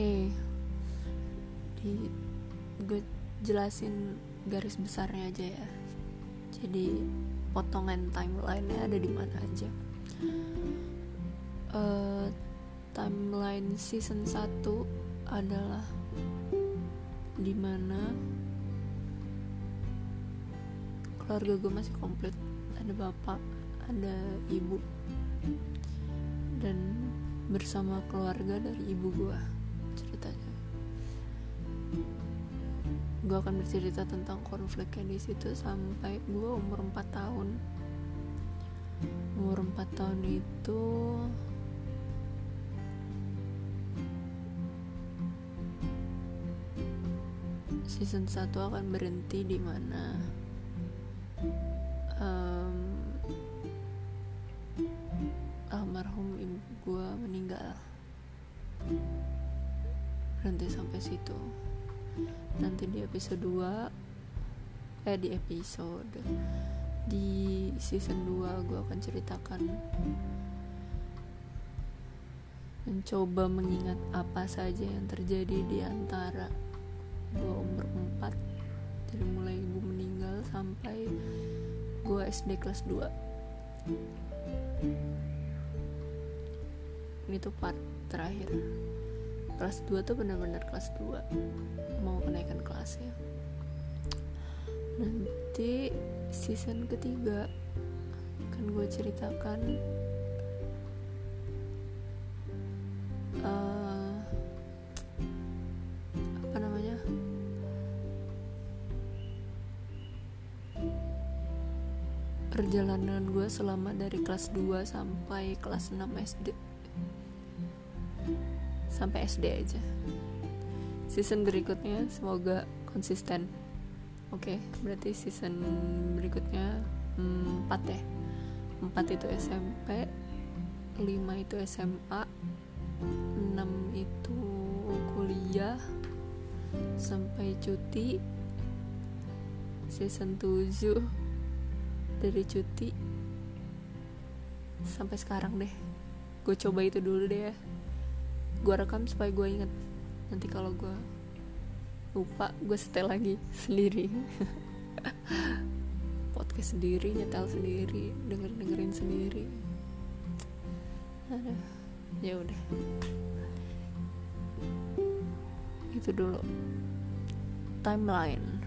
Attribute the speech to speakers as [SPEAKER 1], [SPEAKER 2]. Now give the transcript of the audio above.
[SPEAKER 1] Oke, di gue jelasin garis besarnya aja ya. Jadi potongan timelinenya ada di mana aja. Uh, timeline season 1 adalah di mana keluarga gue masih komplit ada bapak ada ibu dan bersama keluarga dari ibu gue gue akan bercerita tentang konfliknya di situ sampai gue umur 4 tahun. Umur 4 tahun itu season 1 akan berhenti di mana um, almarhum ibu gue meninggal. Berhenti sampai situ nanti di episode 2 eh di episode di season 2 gue akan ceritakan mencoba mengingat apa saja yang terjadi di antara gue umur 4 dari mulai ibu meninggal sampai gue SD kelas 2 ini tuh part terakhir kelas 2 tuh benar-benar kelas 2 mau kenaikan kelasnya nanti season ketiga kan gue ceritakan namanya? Perjalanan gue selama dari kelas 2 sampai kelas 6 SD sampai SD aja. Season berikutnya semoga konsisten. Oke okay, berarti season berikutnya hmm, 4 ya? 4 itu SMP 5 itu SMA 6 itu kuliah sampai cuti season 7 dari cuti sampai sekarang deh. Gue coba itu dulu deh ya gue rekam supaya gue inget nanti kalau gue lupa gue setel lagi sendiri. Podcast sendiri nyetel sendiri denger dengerin sendiri. Ya udah. Itu dulu. Timeline